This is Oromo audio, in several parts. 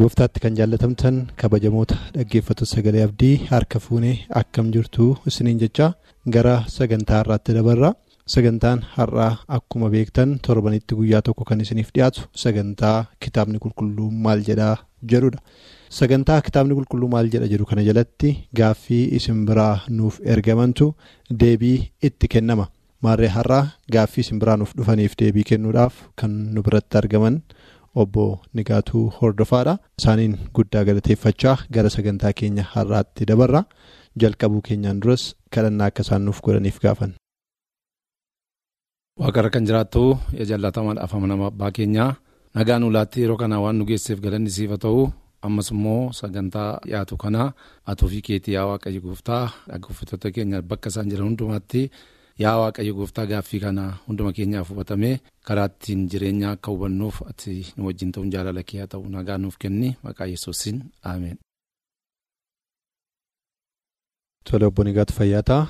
Gooftaatti kan jaallatamtan kabajamoota dhaggeeffattoota sagalee abdii harka fuunee akkam jirtu isiniin jecha gara sagantaa har'aatti dabarra sagantaan har'aa akkuma beektan torbanitti guyyaa tokko kan isiniif dhiyaatu sagantaa kitaabni qulqulluu maal jedhaa jedhudha sagantaa kitaabni qulqulluu maal jedha jedhu kana jalatti gaaffii isin biraa nuuf ergamantu deebii itti kennama maarree har'aa gaaffii isin biraa nuuf dhufaniif deebii kennuudhaaf kan nu biratti argaman. Obbo Nigaatuu Hordofaadha. Isaaniin guddaa galateeffachaa gara sagantaa keenya har'aatti dabarra. Jalqabuu keenyaan duras kadhannaa akka isaan nuuf godhaniif gaafan. Waaqarra kan jiraattu yaa jaallatamaa afama nama abbaa keenyaa nagaan ulaatti yeroo kana waan nu geesseef galanni siif haa ta'u ammas immoo sagantaa dhiyaatu kana atuu fi keetii yaa waaqayyo gooftaa dhaggeeffattoota keenya bakka isaan jiran hundumaatti. Yaa waaqayyo gooftaa gaaffii kana hunduma keenyaaf hubatamee karaa ittiin jireenya akka hubannuuf ati nu wajjin ta'uun jaalala kee haa ta'u nagaa nuuf kenni maqaa yesuusin aameen. Tole obbo Nigaatu Fayyaataa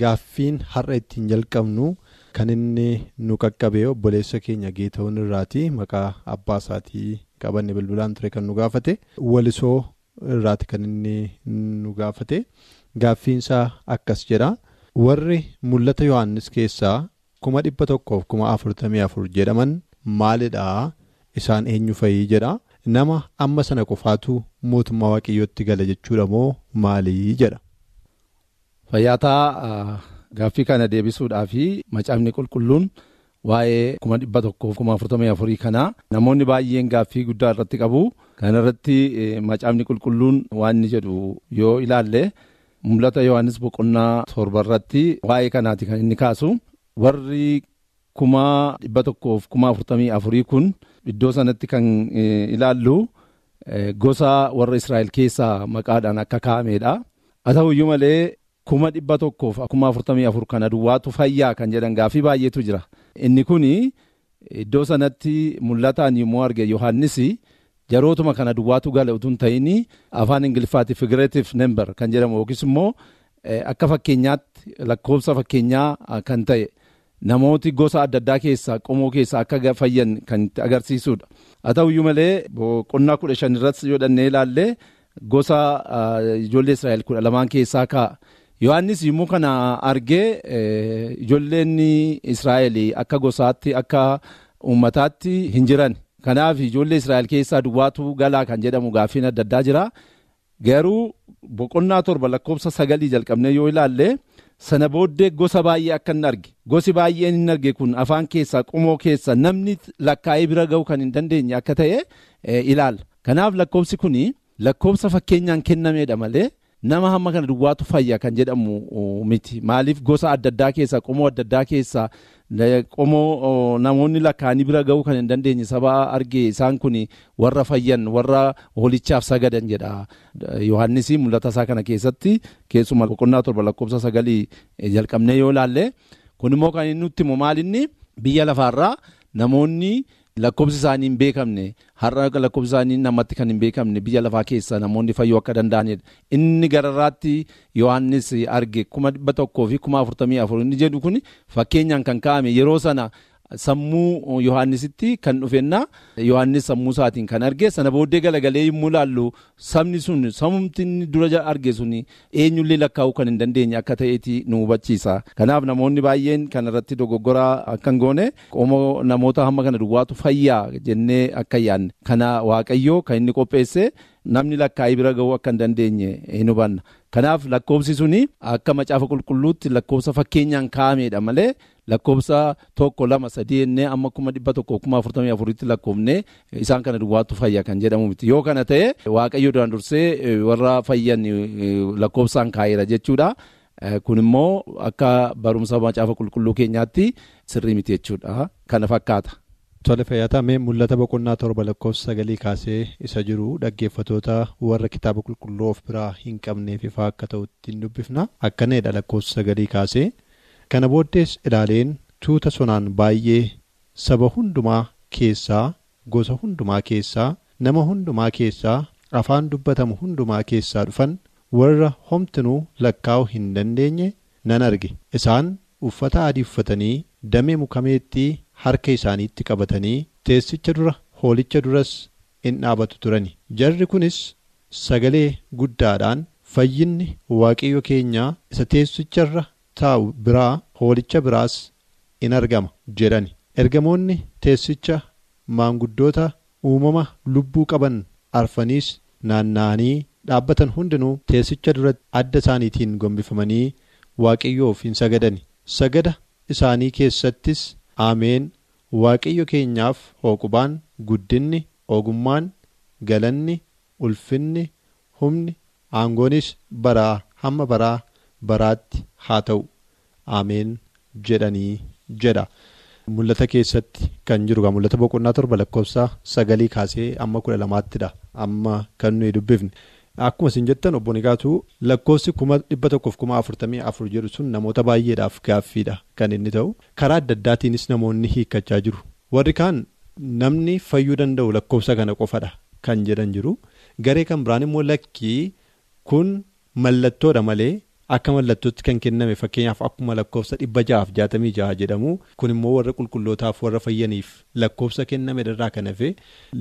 gaaffiin har'a ittiin jalqabnu kan inni nu qaqqabee obboleessa keenya geeta'uun irraati maqaa abbaa isaatii qabanne bilbilaan ture kan nu gaafate walisoo irraati kan inni nu gaafate gaaffiinsaa akkas jedha. Warri mul'ata yohannis keessaa kuma dhibba tokkoof kuma afurtamii afur jedhaman maalidhaa isaan eenyu fayii jedha nama amma sana qofaatu mootummaa waaqayyootti gala jechuudha moo maalii jedha. Fayyaataa gaaffii kana deebisuudhaa fi macaafni qulqulluun waa'ee kuma dhibba tokkoof kuma afurtamii afurii kanaa namoonni baay'een gaaffii guddaa irratti qabu kana irratti macaafni qulqulluun waan inni jedhu yoo ilaalle. Mul'ata yohannis boqonnaa torba irratti waa'ee kanaati kan inni kaasu warri kuma dhibba tokkoof kuma afurtamii afurii kun iddoo sanatti kan ilaallu gosa warra israa'el keessaa maqaadhaan akka kaa'ameedha haa ta'uyyuu malee kuma dhibba tokkoof kuma afurtamii afur kana duwwaatu fayyaa kan jedhan gaaffii baay'eetu jira inni kun iddoo sanatti mul'ataan yommuu arge yohannis. Jarootuma kana duwwaatu gala utuu hin ta'in afaan ingiliffaatti figurative number kan jedhamu yookiis immoo akka fakkeenyaatti lakkoofsa fakkeenyaa kan ta'e namooti gosa adda addaa keessaa qomoo keessaa akka fayyan kan agarsiisudha. haa ta'uyyuu malee boqonnaa kudha shan irratti yoo dhannee ilaalle gosa ijoollee israa'el kudha lamaan keessaa kaa'a. Yohaannis yommuu kana argee ijoolleen israa'el akka gosaatti akka uummataatti hin jiran. Kanaaf ijoollee Israa'el keessaa duwwaatu galaa kan jedhamu gaaffiin adda addaa jira. Garuu boqonnaa torba lakkoofsa sagalii jalqabnee yoo ilaalle sana booddee gosa baay'ee akka hin arge. Gosi baay'een hin arge kun afaan keessaa qomoo keessa namni lakkaa'ee bira ga'uu kan hin dandeenye akka ta'e ilaalla. Kanaaf lakkoofsi kun lakkoofsa fakkeenyaan kennameedha malee nama hamma kana duwwaatu fayya kan jedhamu miti. Maaliif gosa adda addaa keessaa qomoo adda addaa keessaa qomoo namoonni lakkaa'anii bira ga'uu kan hin dandeenye saba arge isaan kun warra fayyan warra hoolichaaf sagadan jedha. Yohaannis mul'ata isaa kana keessatti keessumaa boqonnaa torba lakkoofsa sagalii jalqabnee yoo ilaalle kun immoo kan inni nutti maalinni biyya lafaarraa namoonni. Lakkoofsi isaanii hin beekamne har'a lakkoofsi isaanii namatti kan hin beekamne biyya lafaa keessa namoonni fayyuu akka danda'anidha. Inni gararraatti Yohaannis arge kuma dhibba tokkoo fi kuma afurtamii afur inni jedhu kun fakkeenyaan kan kaa'ame yeroo sana sammuu Yohaannisitti kan dhufenna Yohaannis sammuu isaatiin kan arge sana booddee galagalee yommuu ilaallu sabni sun sammumti inni dura arge sun eenyullee lakkaa'uu kan hin dandeenye akka ta'eeti nu hubachiisa. Kanaaf namoonni baay'een kan irratti dogoggoraa akka hin goone qomoo namoota hamma kana duwwaatu fayyaa jennee akka yaadne kana waaqayyoo kan inni qopheesse namni lakkaa'ee bira ga'uu akka hin dandeenye hin hubanna. Kanaaf lakkoofsi suni akka macaafa qulqulluutti lakkoofsa fakkeenyaan kaa'ameedha malee lakkoofsa tokko lama sadii jennee amma kuma dhibba tokko kuma afurtamii afuritti lakkoofne isaan kana duwwaatu fayya kan jedhamu miti yoo kana ta'e waaqayyo duraan dursee warra fayyan lakkoofsaan kaa'eera jechuudha. Kun immoo akka barumsa macaafa qulqulluu keenyaatti sirrii miti jechuudha. Kana fakkaata. Tole fayyataa mee mul'ata boqonnaa torba lakkoofsa sagalii kaasee isa jiru dhaggeeffatoota warra kitaaba qulqulluu of biraa hin qabneef ifaa akka ta'utti hin dubbifna. Akkanadha lakkoofsa sagalii kaasee. Kana booddees ilaaleen tuuta sonaan baay'ee saba hundumaa keessaa gosa hundumaa keessaa nama hundumaa keessaa afaan dubbatamu hundumaa keessaa dhufan warra homtinuu lakkaa'uu hin dandeenye nan arge. Isaan uffata adii uffatanii damee mukameettii harka isaaniitti qabatanii teessicha dura hoolicha duras in dhaabatu turani. Jarri kunis sagalee guddaadhaan fayyinni waaqayyo keenyaa isa teessicharra taa'u biraa hoolicha biraas in argama jedhani. Ergamoonni teessicha maanguddoota uumama lubbuu qaban arfaniis naanna'anii dhaabbatan hundinuu teessicha duratti adda isaaniitiin gombifamanii waaqayyoof hin sagadani. Sagada isaanii keessattis aameen waaqayyo keenyaaf hooqubaan guddinni ogummaan galanni ulfinni humni aangoonis baraa hamma baraa baraatti haa ta'u aameen jedhanii jedha. Mul'ata keessatti kan jiru mul'ata boqonnaa torba lakkoofsa sagalii kaasee amma kudha lamaattidha amma kan nuyi dubbifne. Akkuma isin jettan obbo Nigaatuu lakkoofsi kuma dhibba tokkoof kuma afurtamii afur jedhu sun namoota baay'eedhaaf gaaffiidha kan inni ta'u karaa adda addaatiinis namoonni hiikkachaa jiru warri kaan namni fayyuu danda'u lakkoofsa kana qofadha kan jedhan jiru garee kan biraan immoo lakkii kun mallattoodha malee akka mallattootti kan kenname fakkeenyaaf akkuma lakkoofsa dhibba ja'aaf jaatamii ja'a jedhamu kun immoo warra qulqullootaaf warra fayyaniif lakkoofsa kenname irraa kan hafe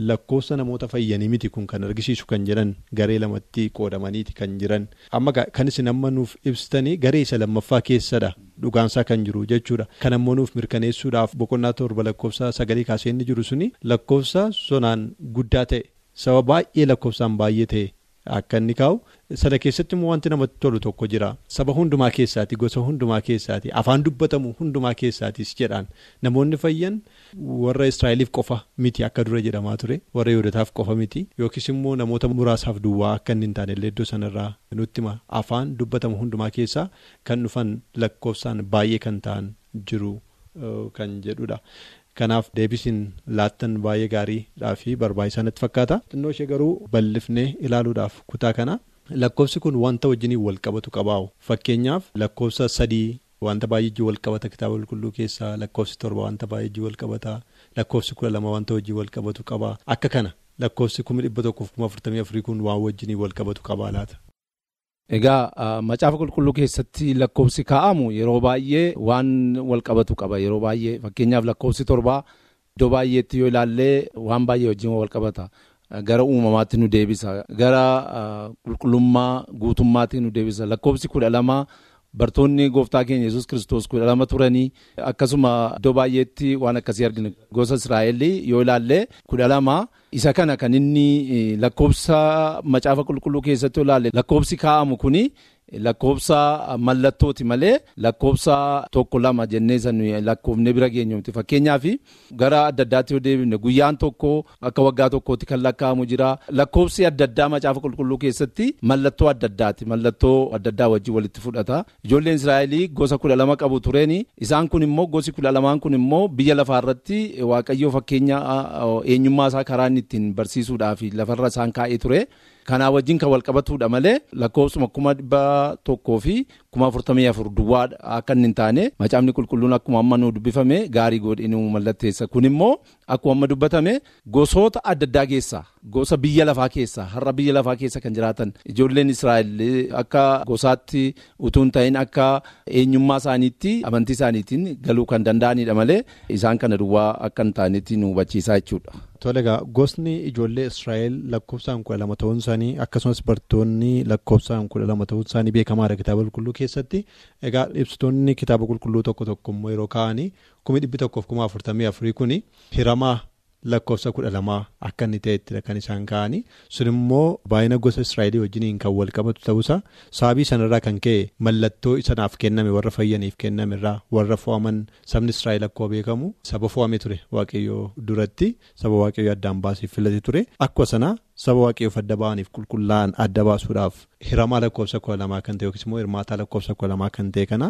lakkoofsa namoota fayyanii miti kun kan argisiisu kan jedhan garee lamatti qoodamaniiti kan jiran amma kan isin amma nuuf ibsitanii garee isa lammaffaa keessadha dhugaansaa kan jiru jechuudha kan ammoo nuuf mirkaneessuudhaaf boqonnaa torba lakkoofsa sagalii kaasee inni jiru suni lakkoofsa sonaan guddaa ta'e saba baay'ee lakkoofsaan baay'ee ta'e. Akka inni kaa'u sana keessatti immoo wanti namatti tolu tokko jira saba hundumaa keessaati gosa hundumaa keessaati afaan dubbatamu hundumaa keessaatis jedhaan namoonni fayyan warra Israa'eliif qofa miti akka dura jedhamaa ture warra Yihudootaaf qofa miti yookiis immoo namoota muraasaaf duwwaa akka inni hin taanellee iddoo sanarraa nutti hima afaan dubbatamu hundumaa keessaa kan dhufan lakkoofsaan baay'ee kan ta'an jiru kan jedhudha. Kanaaf deebisiin laattan baay'ee gaariidhaa fi barbaachisaa natti fakkaata. Xinnoo ishee garuu bal'ifnee ilaaluudhaaf kutaa kana lakkoofsi kun wanta wajjiniin wal qabatu qabaa'u fakkeenyaaf lakkoofsa sadii wanta baay'ee wal qabata kitaaba qulqulluu keessaa lakkoofsi torba wanta baay'ee wal qabata lakkoofsi kudha lama wanta wajjin wal qabatu qaba akka kana lakkoofsi kuma dhibba tokkoof kuma afurtamii afurii kun waan wajjiniin wal qabatu qabaa laata. Egaa macaafa qulqulluu keessatti lakkoofsi kaa'amu yeroo baay'ee waan wal qabatu qaba. Yeroo baay'ee fakkeenyaaf lakkoofsi torbaa iddoo baay'eetti yoo ilaallee waan baay'ee wajjin wal qabata. Gara uumamaatti nu deebisa. Gara qulqullummaa guutummaatti nu deebisa. Lakkoofsi kudha lama bartoonni gooftaa keenya yesus kiristoos kudha lama turanii akkasuma iddoo baay'eetti waan akkasii argina gosa israa'el yoo ilaalle kudha lama. isa kana kan inni lakkoofsa macaafa qulqulluu keessatti ilaalle lakkoofsi kaa'amu kuni lakkoofsa mallattooti malee lakkoofsa tokko lama jennee san lakkoofne bira geenyumti fakkeenyaaf gara adda addaatti yoo deebifne guyyaan tokko akka waggaa tokkootti kan lakkaa'amu jira. Lakkoofsi adda addaa macaafa qulqulluu keessatti mallattoo adda addaati. Mallattoo adda addaa wajjin walitti fudhata. Ijoolleen israa'elii gosa kudha lama qabu tureeni isaan kun immoo gosi kudha lamaan kun immoo biyya lafaarratti waaqayyoo fakkeenya eenyummaa isaa karaa inni ittiin barsiisuudhaaf lafarra isaan kaa'ee ture. Kanaa wajjin kan wal qabatuudha malee lakkoofsuma kuma dhibba tokkoo fi kuma afurtamii afur duwwaa akka inni hin taane macaafni qulqulluun akkuma amma nu dubbifame gaarii godhee nu mallatteessa. Kun immoo akkuma amma dubbatame gosoota adda addaa keessaa gosa biyya lafaa keessaa har'a biyya lafaa keessa kan jiraatan ijoolleen Israa'el akka gosaatti utuu hin ta'in akka eenyummaa isaaniitti amantii isaaniitiin galuu kan danda'anidha malee isaan kana duwwaa akka hin taanetti nu hubachiisaa jechuudha. Tole egaa gosni ijoollee Israa'el lakkoofsaan kudha lama ta'uun isaanii akkasumas bartoonni lakkoofsaan kudha lama ta'uun isaanii beekamaadha kitaaba qulqulluu keessatti. Egaa ibsitoonni kitaaba qulqulluu tokko tokko immoo yeroo kaa'anii kumi dhibbi tokkoof kuma afurtamii afurii kuni hiramaa lakkoofsa kudha lamaa akka inni ta'ettidha kan isaan ka'anii sun immoo baay'ina gosa israa'elii wajjiniin kan wal qabatu ta'uusaa sababii sanarraa kan ka'e mallattoo isanaaf kenname warra fayyaniif kenname irraa warra fo'aman sabni israa'el akkuma beekamu saba fo'ame ture waaqayyoo duratti saba waaqayyoo addaan baasee filate ture. Akkuma sanaa saba waaqayyoof adda ba'aniif qulqullaa'an adda baasuudhaaf hiramaa lakkoofsa kudha lamaa kan ta'e yookiis immoo hirmaataa lakkoofsa kudha lamaa kan ta'e kana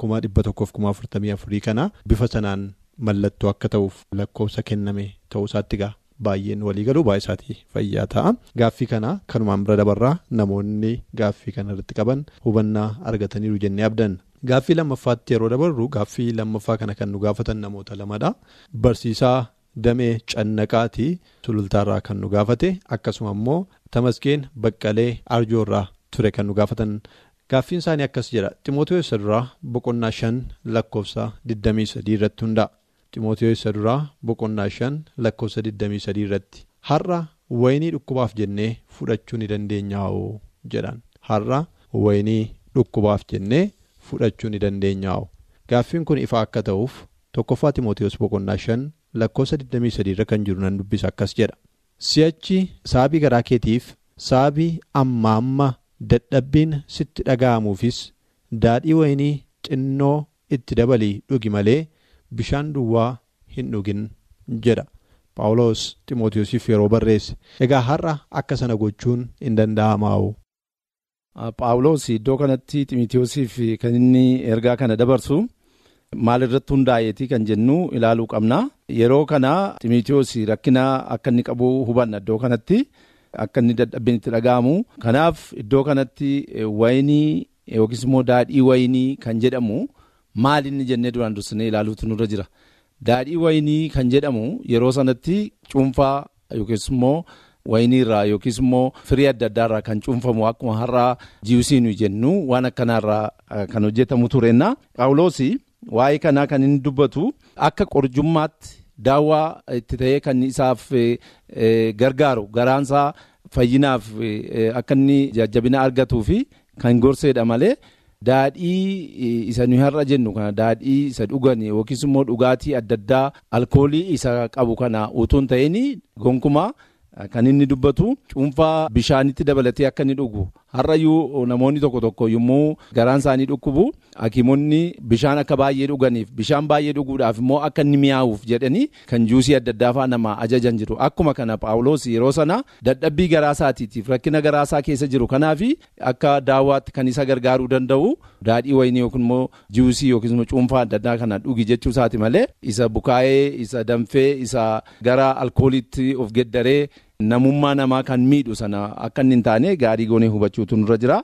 kuma dhibba tokkoof kuma afurtamii afurii kana bifa sanaan mallattoo akka ta'uuf lakkoofsa kenname ta'uusaatti gaa baay'een walii galuu baay'ee isaatii fayyaa ta'a gaaffii kana kanumaan bira dabarraa namoonni gaaffii kana irratti qaban hubannaa argataniiru jennee abdan. Gaaffii lammaffaatti yeroo dabarru gaaffii lammaffaa kana kan nu gaafatan namoota lamadha. Barsiisaa damee cannaqaatii sulultaarraa kan nu gaafate akkasuma immoo tamaskeen baqqalee arjoorraa ture kan nu gaafatan. Gaaffiin isaanii akkas jedha Ximootiyoos isa duraa boqonnaa shan lakkoofsa 23 irratti hundaa'a. Ximootiyoos isa duraa boqonnaa shan lakkoofsa 23 irratti. Har'a wayinii dhukkubaaf jennee fudhachuu ni dandeenyaa'oo jedhan. Har'a wayinii dhukkubaaf jennee fudhachuu ni dandeenyaa'oo gaaffiin kun ifa akka ta'uuf tokkoffaa Ximootiyoos boqonnaa shan lakkoofsa 23 irra kan jiru nan dubbisa akkas jedha. Si'achi saabii garaa keetiif saabii amma amma. Dadhabbiin sitti dhaga'amuufis daadhii wayinii xinnoo itti dabalii dhugi malee bishaan duwwaa hin dhugin jedha Paawuloos Ximootiyoosiif yeroo barreesse egaa har'a akka sana gochuun hin danda'amaa'u. Paawuloos iddoo kanatti Ximootiyoosiif kan inni ergaa kana dabarsu maal irratti hundaa'eeti kan jennu ilaaluu qabna yeroo kana Ximootiyoos rakkina akka inni qabu hubanna iddoo kanatti. Akka inni dadhabbiin itti dhaga'amu kanaaf iddoo kanatti wayinii yookiis immoo daadhii wayinii kan jedhamu maal inni jennee duraan dursinee ilaaluutu nurra jira. Daadhii wayinii kan jedhamu yeroo sanatti cuunfaa yookiis immoo wayinii irraa yookiis immoo firii adda addaa irraa kan cuunfamu akkuma har'aa jiwusii nuyi jennu waan akkanaarraa kan hojjetamu tureenna. Paawuloos waa'ee kanaa kan inni dubbatu akka qorjummaatti. Daawwaa itti ta'ee kan isaaf gargaaru garaansaa fayyinaaf akka inni jajjabina argatuu fi kan gorseedha malee daadhii isa nuyi har'a jennu kana daadhii isa dhugan yookiis immoo dhugaatii adda addaa alkoolii isa qabu kana utuu hin ta'in gonkumaa kan inni dubbatu cuunfaa bishaanitti dabalatee akka inni dhugu har'ayyuu namoonni tokko tokko yommuu garaan isaanii dhukkubu hakiimonni bishaan akka baay'ee dhuganiif bishaan baay'ee dhuguudhaaf immoo akka inni mi'aawuuf jedhanii kan juusii adda addaa fa'aa nama ajajan jiru akkuma kana paawuloos yeroo sana dadhabbii garaa isaatiitiif rakkina garaa isaa keessa jiru kanaaf akka daawwaatti kan isa gargaaruu danda'u daadhii wayinii yookiin immoo juusii yookiin immoo cuunfaa adda addaa kana dhugi jechuu isaati malee isa bukaa'ee isa danfee isa gara alkooliitti of geddaree. Namummaa namaa kan miidhu sana akka inni hin taane gaarii goonee hubachuutu nurra jira.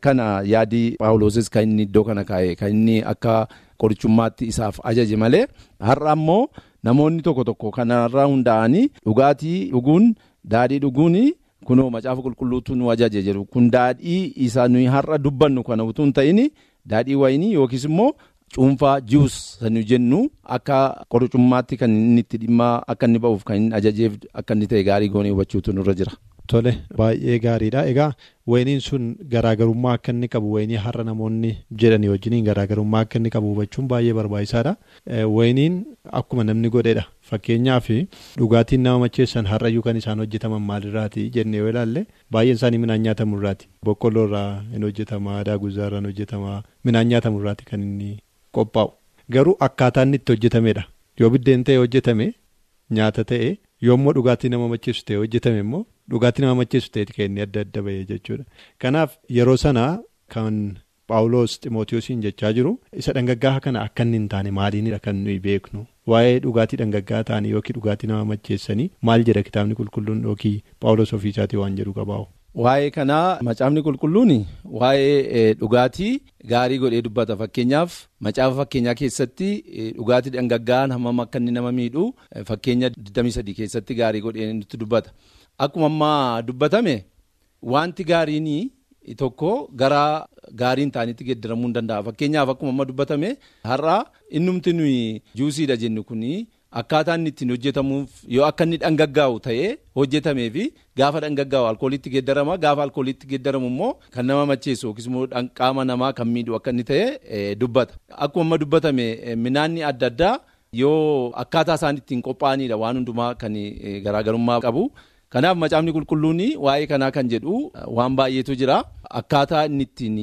Kana yaadii Paawuloosis kan inni iddoo kana kaa'e kan inni akka qorichummaatti isaaf ajaje malee har'a ammoo namoonni tokko tokko kanarraa hundaa'anii dhugaatii dhuguun daadhii dhuguun kunoo macaafa qulqulluutu nu ajaje jedhu kun daadhii isa nuyi har'a dubbannu kana utuu hin ta'in daadhii wayinii yookiis immoo. Cuunfaa jiwus kan jennu akka qorichummaatti kan inni itti dhimma akka inni ba'uuf kan inni ajajeef akka inni ta'e gaarii goonee hubachuutu nurra jira. Tole baay'ee gaariidha. Egaa wayiniin sun garaagarummaa akka inni qabu wayinii har'a namoonni jedhanii wajjiniin garaagarummaa akka inni qabu hubachuun baay'ee barbaachisaadha. Wayiniin akkuma namni godheedha. Fakkeenyaaf dhugaatiin nama macheessan har'ayyuu kan isaan hojjetaman maalirraati jennee yoo ilaalle baay'een isaanii midhaan nyaatamurraati. Boqqolloo irraa hin hojjetama, daaguzaa irraa hin hojjetama, midhaan nyaatamurraati kan inni qophaa'u. Garuu akkaataa inni itti hojjetamedha. Yoo biddeen ta'e hojjetame nyaata ta'e yoommoo dhugaatii nama macheessu ta'e hojjetame immoo dhugaatii nama macheessu ta'eeti kan inni adda adda bahee jechuudha. Kanaaf yeroo sana kan Paawuloos Ximootiyoosiin jechaa jiru isa dhangaggaa'aa kana akka inni hin taane maaliinidha kan nuyi beeknu. Waa'ee dhugaatii dhangaggaa'aa ta'anii yookiin dhugaatii nama macheessanii maal jedha kitaabni qulqulluun yookiin Paawuloos ofiisaatii waan jedhu qabaa'u. Waa'ee kanaa macaafni qulqulluun waa'ee dhugaatii gaarii godhee dubbata fakkeenyaaf macaafa fakkeenyaa keessatti dhugaatii dhangaggaa'aan hammam akka inni nama miidhu fakkeenya 23 keessatti gaarii godhee nutti dubbata. Akkuma ammaa dubbatame wanti gaariin tokko gara gaarii hin taanetti geeddaramuu hin danda'a fakkeenyaaf akkuma amma dubbatame har'a innumti nuyi juusiidha jennu kuni. Akkaataa inni ittiin hojjetamuuf yoo akka inni dhangaggaa'u ta'ee hojjetamee fi gaafa dhangaggaa'u alkooliitti geeddarama gaafa alkooliitti geeddaramu immoo kan nama macheessu yookiis immoo qaama namaa kan miidhu akka inni ta'e dubbata. Akkuma amma dubbatame minaanni adda addaa yoo akkaataa isaan ittiin qophaa'anidha waan hundumaa kan garaagarummaa qabu. Kanaaf macaafni qulqulluun waa'ee kanaa kan jedhu waan baay'eetu jira. Akkaataa inni ittiin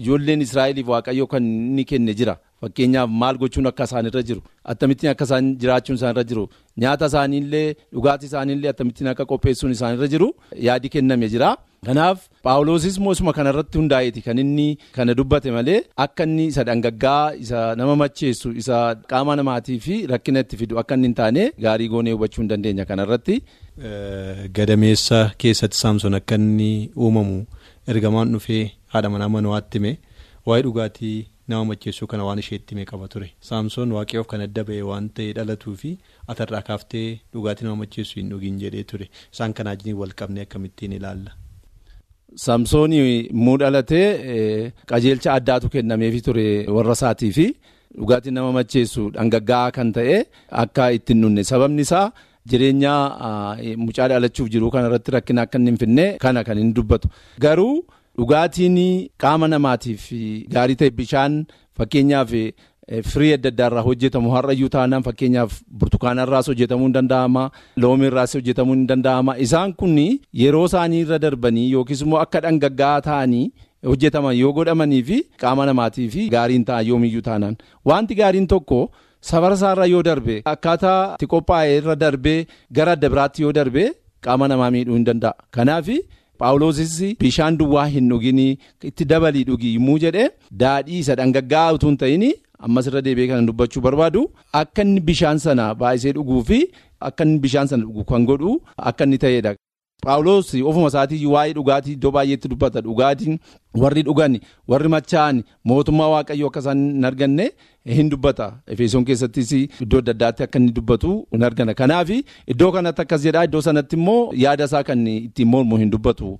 ijoolleen Israa'eliif waaqayyoo kan inni kenne jira. Fakkeenyaaf maal gochuun akka isaanirra jiru? Akkamittiin akka isaan jiraachuun isaanirra jiru? Nyaata isaaniillee dhugaatii isaaniillee akkamittiin akka qopheessuun isaanirra jiru? Yaadi kenname jira. Kanaaf paawuloosis moosuma kanarratti hundaa'eeti. Kan inni kana dubbate malee akka inni isa dhangaggaa isa nama macheessu isa qaama namaatii fi rakkina itti fidu akka inni hin taane gaarii goonee hubachuu hin dandeenya kanarratti. Gadameessa keessatti saamsoon akka inni uumamu ergamaan dhufee haadha manaa manoaatti hime. Waa'ee dhugaatii nama macheessuu kana waan isheetti hime qaba ture saamsoon waaqayyoof kan adda ba'e waan ta'e dhalatuu fi atarraa kaaftee dhugaatii nama macheessuu hin dhugin jedhee ture isaan kanaa wajjin wal qabnee akkamittiin ilaalla. Saamsoonii immoo dhalatee qajeelcha addaatu kennameefi ture warra isaatii fi dhugaatii nama macheessu dhangaggaa'aa kan ta'e akka ittiin dhunne sababni isaa. Jireenya mucaa dhalachuuf jiru kanarratti rakkina akka hin finne kana kan inni dubbatu garuu dhugaatiin qaama namaatiif gaarii ta'e bishaan fakkeenyaaf firii adda addaarraa hojjetamu har'ayyuu taanaan fakkeenyaaf burtukaanarraas hojjetamuu hin danda'ama loomiirraas hojjetamuu hin danda'ama isaan kun yeroo isaanii irra darbanii yookiis immoo akka dhangaggaa'aa ta'anii hojjetaman yoo godhamanii fi qaama namaatiif gaariin ta'an yoomiyyuu taanaan wanti gaariin tokko. Safara isaarra yoo darbe akkaataa itti qophaa'e irra darbee gara adda biraatti yoo darbe qaama namaa miidhuu hin danda'a. Kanaaf paawuloosis bishaan duwwaa hin dhugin itti dabalii dhugi yommuu jedhee daadhii isa dhangaggaa'aa utuu hin ta'in ammas irra deebi'ee kan dubbachuu barbaadu akka inni bishaan sana baay'isee dhuguu fi akka inni bishaan sana dhugu kan godhu akka inni ta'edha. Paawuloos ofuma isaatii waa'ee dhugaatii iddoo baay'eetti dubbata dhugaatiin warri dhugan warri machaa'an mootummaa waaqayyoo akka isaan hin arganne hin dubbata. Efesoon keessattis iddoo adda addaatti akka inni dubbatu hin argana. Kanaaf iddoo kanatti akkas jedhaa iddoo sanatti immoo yaada isaa kan ittiin mormu hin dubbatu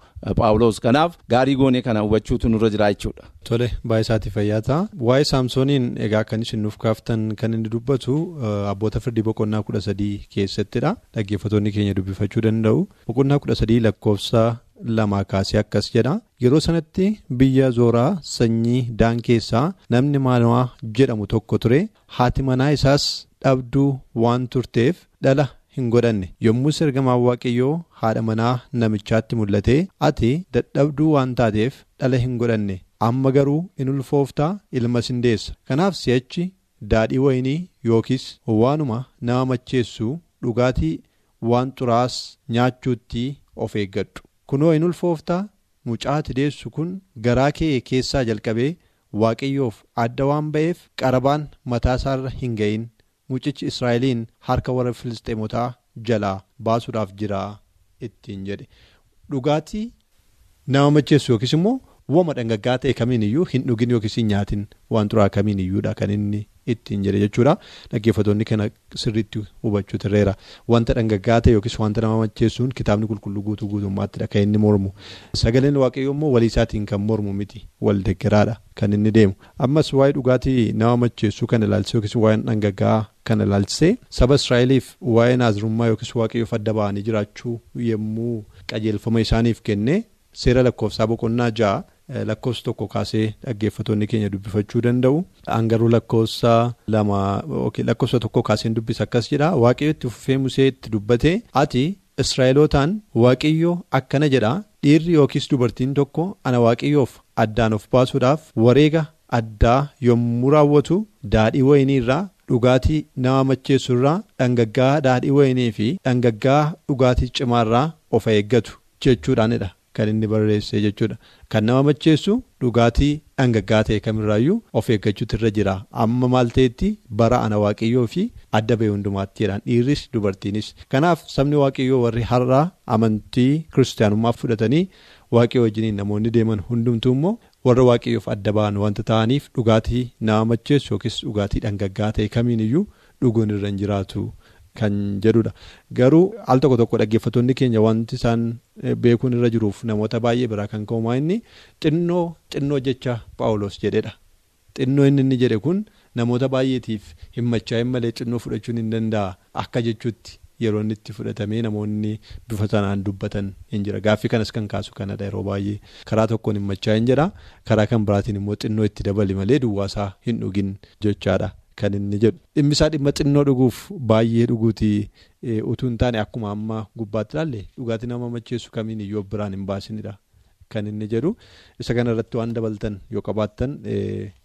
paawuloos kanaaf gaarii goonee kana hubachuutu nurra jira jechuudha. Tole baay'ee isaatii fayyaata. Waa'ee saamsooniin egaa kan isin nuuf kaaftan kan inni dubbatu abboota firdii boqonnaa kudha sadii keessattidha dhaggeeffattoonni keenya dubbifachuu danda'u. Boqonnaa kudha sadii lakkoofsa lamaa kaasee akkas jedha yeroo sanatti biyya zooraa sanyii daan keessaa namni maano'aa jedhamu tokko ture haati manaa isaas dhabduu waan turteef dhala hin godhanne. Yommus ergamaan waaqayyoo haadha manaa namichaatti mul'ate ati dadhabduu waan taateef dhala hin godhanne. Amma garuu in ulfooftaa ilmas hin deessa. Kanaaf si'achi daadhii wayinii yookiis waanuma nama macheessu dhugaatii waan xuraas nyaachuutti of eeggadhu. kunoo in ulfooftaa mucaa deessu kun garaa kee keessaa jalqabee waaqayyoof adda waan ba'eef qarabaan mataa isaarra hin ga'in. Mucichi israa'eliin harka warra filisxeemotaa jalaa baasuudhaaf jira ittiin jedhe. Dhugaatii nama macheessu yookiis immoo wama dhangaggaa ta'e kamiin iyyuu hin dhugin yookiis hin nyaatin. Waan xuraa kamiin iyyuudha kan inni ittiin jedhe jechuudha. Dhaggeeffattoonni kana sirriitti hubachuu tirreera wanta dhangaggaa ta'e yookiis wanta nama macheessuun kitaabni qulqulluu guutuu guutummaattidha kan inni mormu. Sagaleen waaqayyoo immoo walii isaatiin kan mormu miti. Wal deggaraadha. Kan inni deemu. Ammas waa'ee dhugaatii nama macheessuu kana ilaalchisee yookiis waa'ee dhangaggaa kana ilaalchisee saba israa'eliif waa'ee naazirummaa yookiis waaqayyoof adda ba'anii jiraachuu yommuu qajeelfama isaaniif kenne seera lakkoofsaa boqonnaa ja'a. Lakkoofsa tokko kaasee dhaggeeffattoonni keenya dubbifachuu danda'u. Hangaruu lakkoofsa lama lakkoofsa tokko kaaseen dubbisa akkas jedha. Waaqayyo itti fufee musee itti dubbate ati israa'elootaan waaqayyo akkana jedha. Dhiirri yookiis dubartiin tokko ana waaqayyoof addaan of baasuudhaaf wareega addaa yommuu raawwatu daadhii wayinii irraa dhugaatii nama macheessu irraa dhangaggaa daadhii wayinii fi dhangaggaa dhugaatii cimaarraa of eeggatu jechuudhaanidha. Kan inni barreesse jechuudha. Kan nama macheessu dhugaatii dhangaggaa ta'e kamirraayyuu of eeggachuutu irra jira. Amma maal ta'etti bara ana waaqayyoo fi adda ba'e hundumaatti jedhaan dhiirris dubartiinis. Kanaaf sabni waaqayyoo warri har'aa amantii kiristaanummaa fudhatanii waaqayyoo wajjiniin namoonni deeman hundumtuu immoo warra waaqayyoof adda ba'an wanta ta'aniif dhugaatii nama macheessu yookiis dhugaatii dhangaggaa ta'e kamiiniyyuu dhuguun irra hin jiraatu. Kan jedhudha garuu al tokko tokko dhaggeeffattoonni keenya wanti isaan beekuun irra jiruuf namoota baay'ee biraa kan ka'umaa inni xinnoo xinnoo jecha paawulos jedhedha. Xinnoo inni inni jedhe kun namoota baay'eetiif hin machaa'in malee xinnoo fudhachuun hin danda'a akka jechuutti yeroo inni itti fudhatamee namoonni bifa sanaan dubbatan hin jira gaaffii kanas kan kaasu kanadha yeroo baay'ee karaa tokkoon hin machaa'in jedha karaa kan biraatiin immoo xinnoo itti dabali malee duwwaasaa hin dhugin jechaadha. Kan inni jedhu. Dhimmisaa dhimma xinnoo dhuguuf baay'ee dhuguuti utuu hin taane akkuma amma gubbaatti ilaalle dhugaatii nama macheessu kamiin iyyuu biraan hin baasinidha. Kan inni jedhu isa kanarratti waan dabaltan yoo qabaattan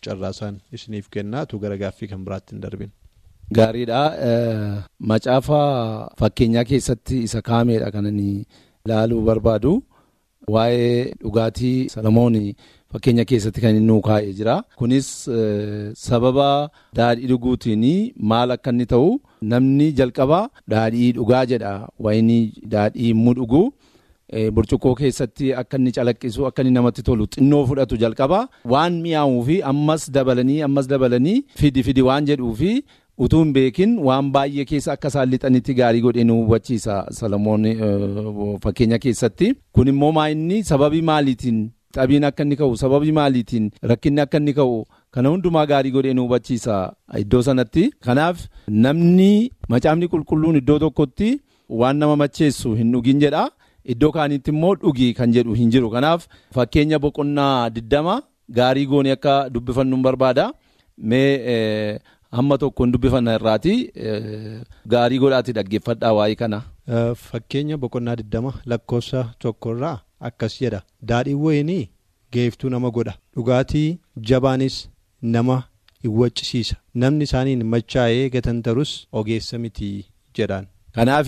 carraasaan isiniif kennaa utuu gara gaaffii kan biraatti hin darbin. Gaariidha. Macaafa fakkeenyaa keessatti isa kaameedha kan inni ilaaluu barbaadu. Waa'ee dhugaatii Salamoon fakkeenya keessatti kan inni nuu kaa'ee jira. Kunis sababa daadhii dhuguutiin maal akka inni ta'u namni jalqaba daadhii dhugaa jedha. Wayinii daadhii immoo dhugu. burcuqqoo keessatti akka inni calaqqisu akka inni namatti tolu xinnoo fudhatu jalqaba waan mi'aawuu fi ammas dabalanii ammas dabalanii fidi fidi waan jedhuu fi utuu hin beekin waan baay'ee keessa akka isaan lixanitti gaarii godhee nu hubachiisa Salamoon fakkeenya keessatti kun immoo maa'inni sababii maaliitiin xabiin akka inni ka'u sababii maaliitiin rakkinni akka inni ka'u kana hundumaa gaarii godhee nu hubachiisa iddoo sanatti kanaaf namni macaafni qulqulluun iddoo tokkotti waan nama macheessu hin dhugin jedha. Iddoo kaanitti immoo dhugii kan jedhu hin jiru. Kanaaf fakkeenya boqonnaa diddama gaarii goonee akka dubbifannu barbaada. Mee hamma tokkoon dubbifanna irraati gaarii godhaati dhaggeeffadhaa waa'ee kana. Fakkeenya boqonnaa diddama lakkoofsa tokkorraa akkas jedha. Daadhiin wayinii geeftuu nama godha. Dhugaatii jabaanis nama hin waccisiisa. Namni isaaniin machaa'ee gatantarus ogeessa miti jedhaan. Kanaaf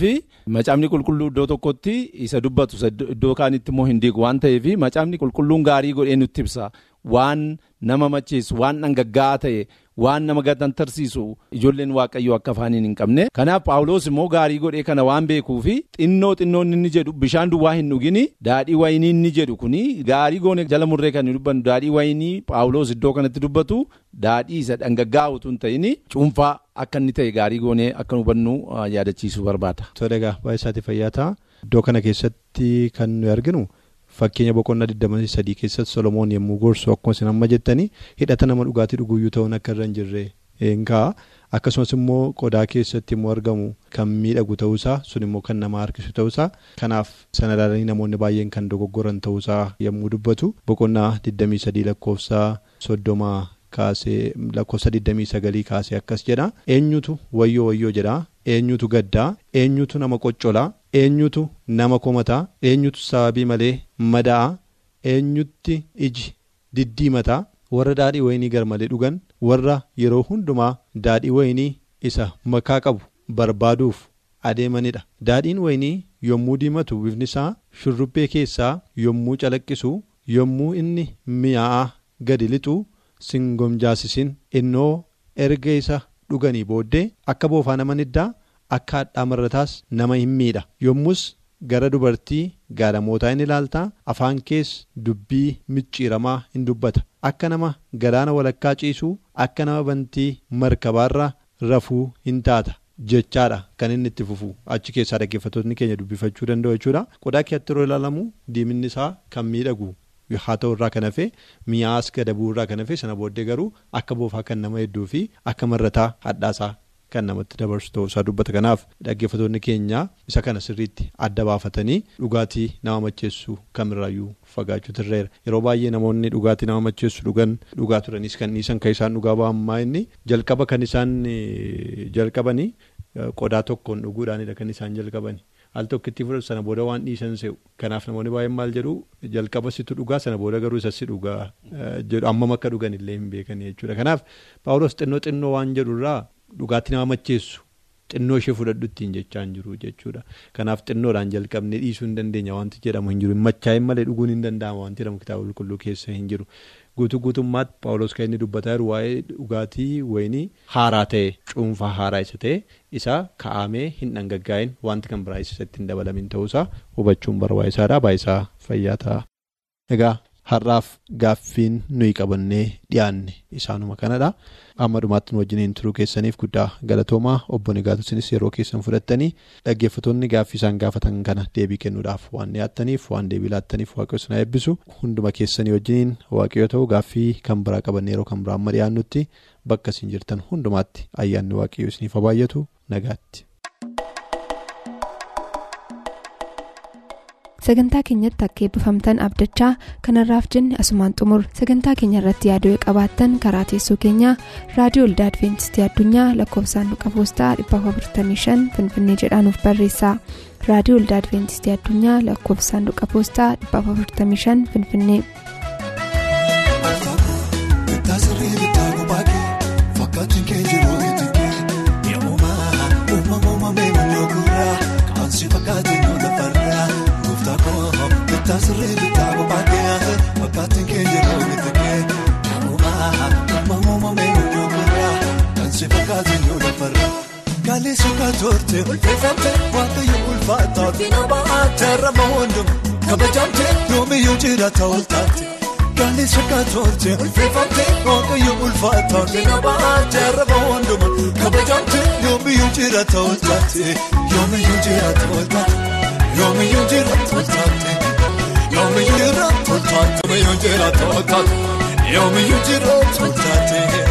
macaafni qulqulluu iddoo tokkotti isa dubbatu iddoo kaanitti immoo hin diigu waan ta'eef macaafni qulqulluun gaarii godhee nutti ibsa waan nama macheessu waan dhangaggaa'aa ta'e waan nama gatantarsiisu ijoolleen waaqayyoo akka afaaniin hin qabne. Kanaaf Paawuloos immoo gaarii godhee kana waan beekuuf xinnoo xinnoo inni jedhu. Bishaan duwwaa hin dhugini daadhii wayinii inni jedhu. Kuni gaarii goone jala murree kan dubbannu. Daadhii wayinii Paawuloos iddoo kanatti dubbatu daadhii isa dhangaggaa'aa utuu hin ta'in cuunfaa akka inni ta'e gaarii goonee akka hubannu yaadachiisuu barbaada. Iddoo kana keessatti kan nuyi arginu fakkeenya boqonnaa 23 keessatti Solomoon yommuu gorsu akkuma isin amma jettanii hidhata nama dhugaatii dhuguyyuu ta'uun akka irra hin jirre hin ka'a. Akkasumas immoo qodaa keessatti immoo argamu kan miidhagu ta'uusaa sun immoo kan nama harkisu ta'uusaa. Kanaaf sana ilaalanii namoonni baay'een kan dogoggoran ta'uusaa yommuu dubbatu. Boqonnaa 23 lakkoofsa soddomaa kaasee lakkoofsa 29 kaasee akkas jedha. Eenyutu wayyoo wayyoo jedha? Eenyutu gaddaa? Eenyutu nama qoccolaa eenyutu nama komataa? Eenyutu sababii malee mada'a eenyutti iji diddiimataa? Warra daadhii wayinii garmalee dhugan? Warra yeroo hundumaa daadhii wayinii isa makaa qabu barbaaduuf adeemanidha. Daadhiin wayinii yommuu diimatu bifni isaa shurrubbee keessaa yommuu calaqqisu yommuu inni mi'aa gadi lixu singomjaasisin. Innoo erga isa dhuganii booddee akka boofaa nama niddaa akka hadhaa marrataas nama hin miidha. Yommus gara dubartii gaadhamootaa hin ilaaltaa afaan kees dubbii micciiramaa hin dubbata. Akka nama galaana walakkaa ciisuu akka nama bantii markabaarra rafuu hin taata jechaadha. Kan inni itti fufu achi keessaa dhaggeeffattoonni keenya dubbifachuu danda'u jechuudha. Qodaa keessatti yeroo ilaalamu diiminni isaa kan miidhagu haa ta'u irraa kan hafe mi'aas gadabuu irraa kan hafe sana booddee garuu akka boofaa kan nama hedduu fi akka marrataa hadhaasaa kan namatti dabarsu ta'uu isaa dubbata. Kanaaf dhaggeeffattoonni keenya isa kana sirriitti adda baafatanii dhugaatii nama macheessu kamirraayyuu fagaachuu irreera. Yeroo baay'ee namoonni dhugaatii nama macheessu dhugan dhugaa turanis kan dhiisan kan isaan dhugaa ba'ammaa inni jalqaba kan isaan jalqabanii qodaa tokkoon dhuguudhaanidha kan isaan jalqabanii. al tokkitti fudhatu sana booda waan dhiisan se'u. Kanaaf namoonni baay'een maal jedhu? Jalqaba situ dhugaa sana booda garuu isa si dhugaa jedhu. Ammam akka dhugan illee hin beekani jechuudha. Kanaaf paawulos xinnoo xinnoo waan jedhurraa dhugaatii nama macheessu xinnoo ishee fudhadhu ittiin jechaa hin jiru jechuudha kanaaf xinnoodhaan jalqabne dhiisuu hin dandeenya wanti jedhamu hin jiru machaa'in malee dhuguun hin danda'ama wanti jedhamu kitaaba qulqulluu keessa hin jiru. guutuu guutummaatti paawulos kan inni dubbataa jiru waa'ee dhugaatii wayinii haaraa ta'e cuunfaa haaraa isa ta'e isa ka'amee hin dhangaggaa'in wanti kan biraa isatti hin dabalamin ta'uusaa hubachuun barbaachisaadha baay'isaa fayyaa ta'a. Har'aaf gaaffiin nuyi qabannee dhiyaanne isaanuma kanadha. Amma dhumaatti nu wajjiniin turuu keessaniif guddaa galatoomaa obbo Nigaatusinis yeroo keessan fudhattanii dhaggeeffattoonni gaaffii isaan gaafatan kana deebii kennuudhaaf waan dhiyaattaniif waan deebii laattaniif waaqayyo sana eebbisu hunduma keessanii wajjiniin waaqayyo ta'u gaaffii kan biraa qabanne yeroo kan biraa amma dhiyaannutti bakka isin jirtan hundumaatti ayyaanni waaqayyo isiniif baay'atu nagaatti. Sagantaa keenyatti akka eebbifamtan abdachaa kanarraaf jenne asumaan xumur sagantaa keenya irratti yaaduu qabaattan karaa teessoo keenyaa raadiyoo olda adventistii addunyaa lakkoofsaanduqa poostaa 455 finfinnee jedhaanuf barreessa raadiyoo olda adventistii addunyaa lakkoofsaanduqa poostaa 455 finfinnee. Koo bittaa sirrii bittaa kophaatee fakkaatiin kee itti yemmuu uumamuuma meemuun gurraa kaansi fakkaatiin yoo lafarraa. Gaalee suukaa toortee ulfeeffamtee waaqayyo ulfaataa fi nama terrama hundumaa kabajamtee yoomiyyuu jiraata oltaate. Gaalee suukaa toortee ulfeeffamtee waaqayyo ulfaataa fi nama terrama hundumaa kabajamtee yoomiyyuu jiraata oltaate. Yoomiyyuu jiraata oltaate. Yoomiyyuu jiraata oltaate. Yoomiyyuu jiraata oltaate. Yoomiyyuu jiraata oltaate.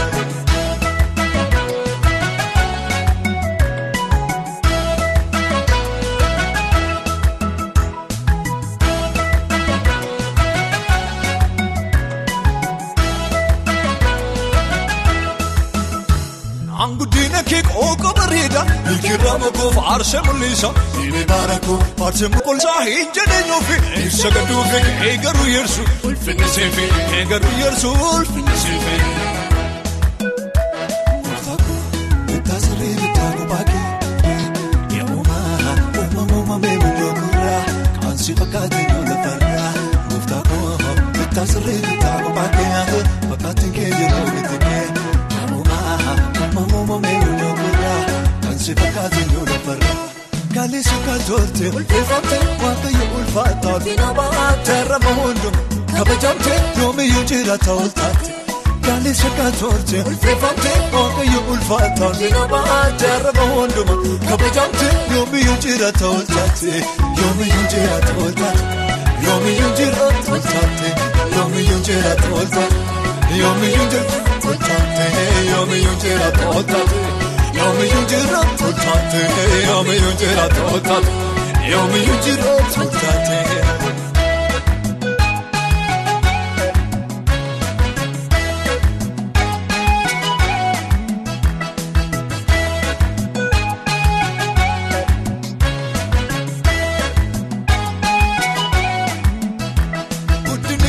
Qooqa bareeda Ilkirraa makoof aarsee mul'isa Inni barakoo aarsee qulqullisaa hin jedheenyuufi Ibsa gadduufi eegaruu yersu Ulfinni seefi eegaruu yersu ulfinni seefi. Bittaa sirrii bittaa kophaakee Yemmuu uumamuuma meemuun yookuraa Kaansi fakkaatiin yoo lafarraa koo bittaa sirrii lafarraa. Gaalee suukaa toortee ulfeeffamtee waaqayyo ulfaataa fi nama terrama hundumaa kabajamtee yoomiyyuu jiraata oltaate. Gaalee suukaa toortee ulfeeffamtee waaqayyo ulfaataa fi nama terrama hundumaa kabajamtee yoomiyyuu jiraata oltaate. Yoomiyyuu jiraata oltaate. Yoomiyyuu jiraata oltaate. Yoomiyyuu jiraata oltaate. Yoomiyyuu jiraata. Yoomiyyuu jiraata oltaate. Yoomiyyuu jiraata oltaate. Yoomiyyuu jiraata oltaate. Yoomiyyuu jiraata oltaate.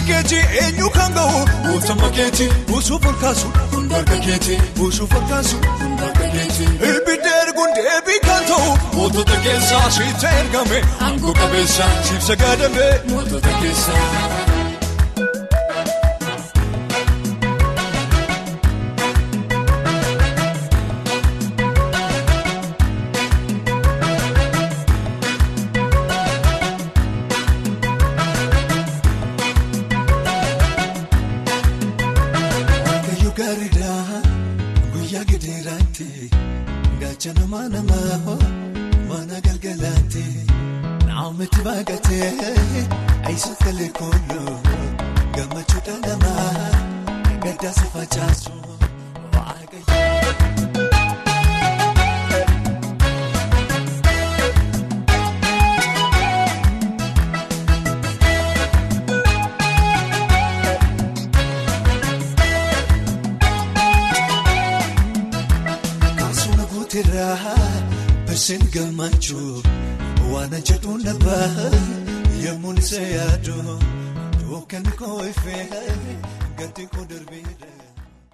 keeti eenyu kan ga'u mootummaa keeti buusuuf olkaasu hundarga keeti buusuuf olkaasu hundarga keeti. Ibidda erguun deebii kan ta'u mootota keessaa sitti ergame aangoo qabeessa siif sagadame mootota keessaa. Yemmuu isa yaadu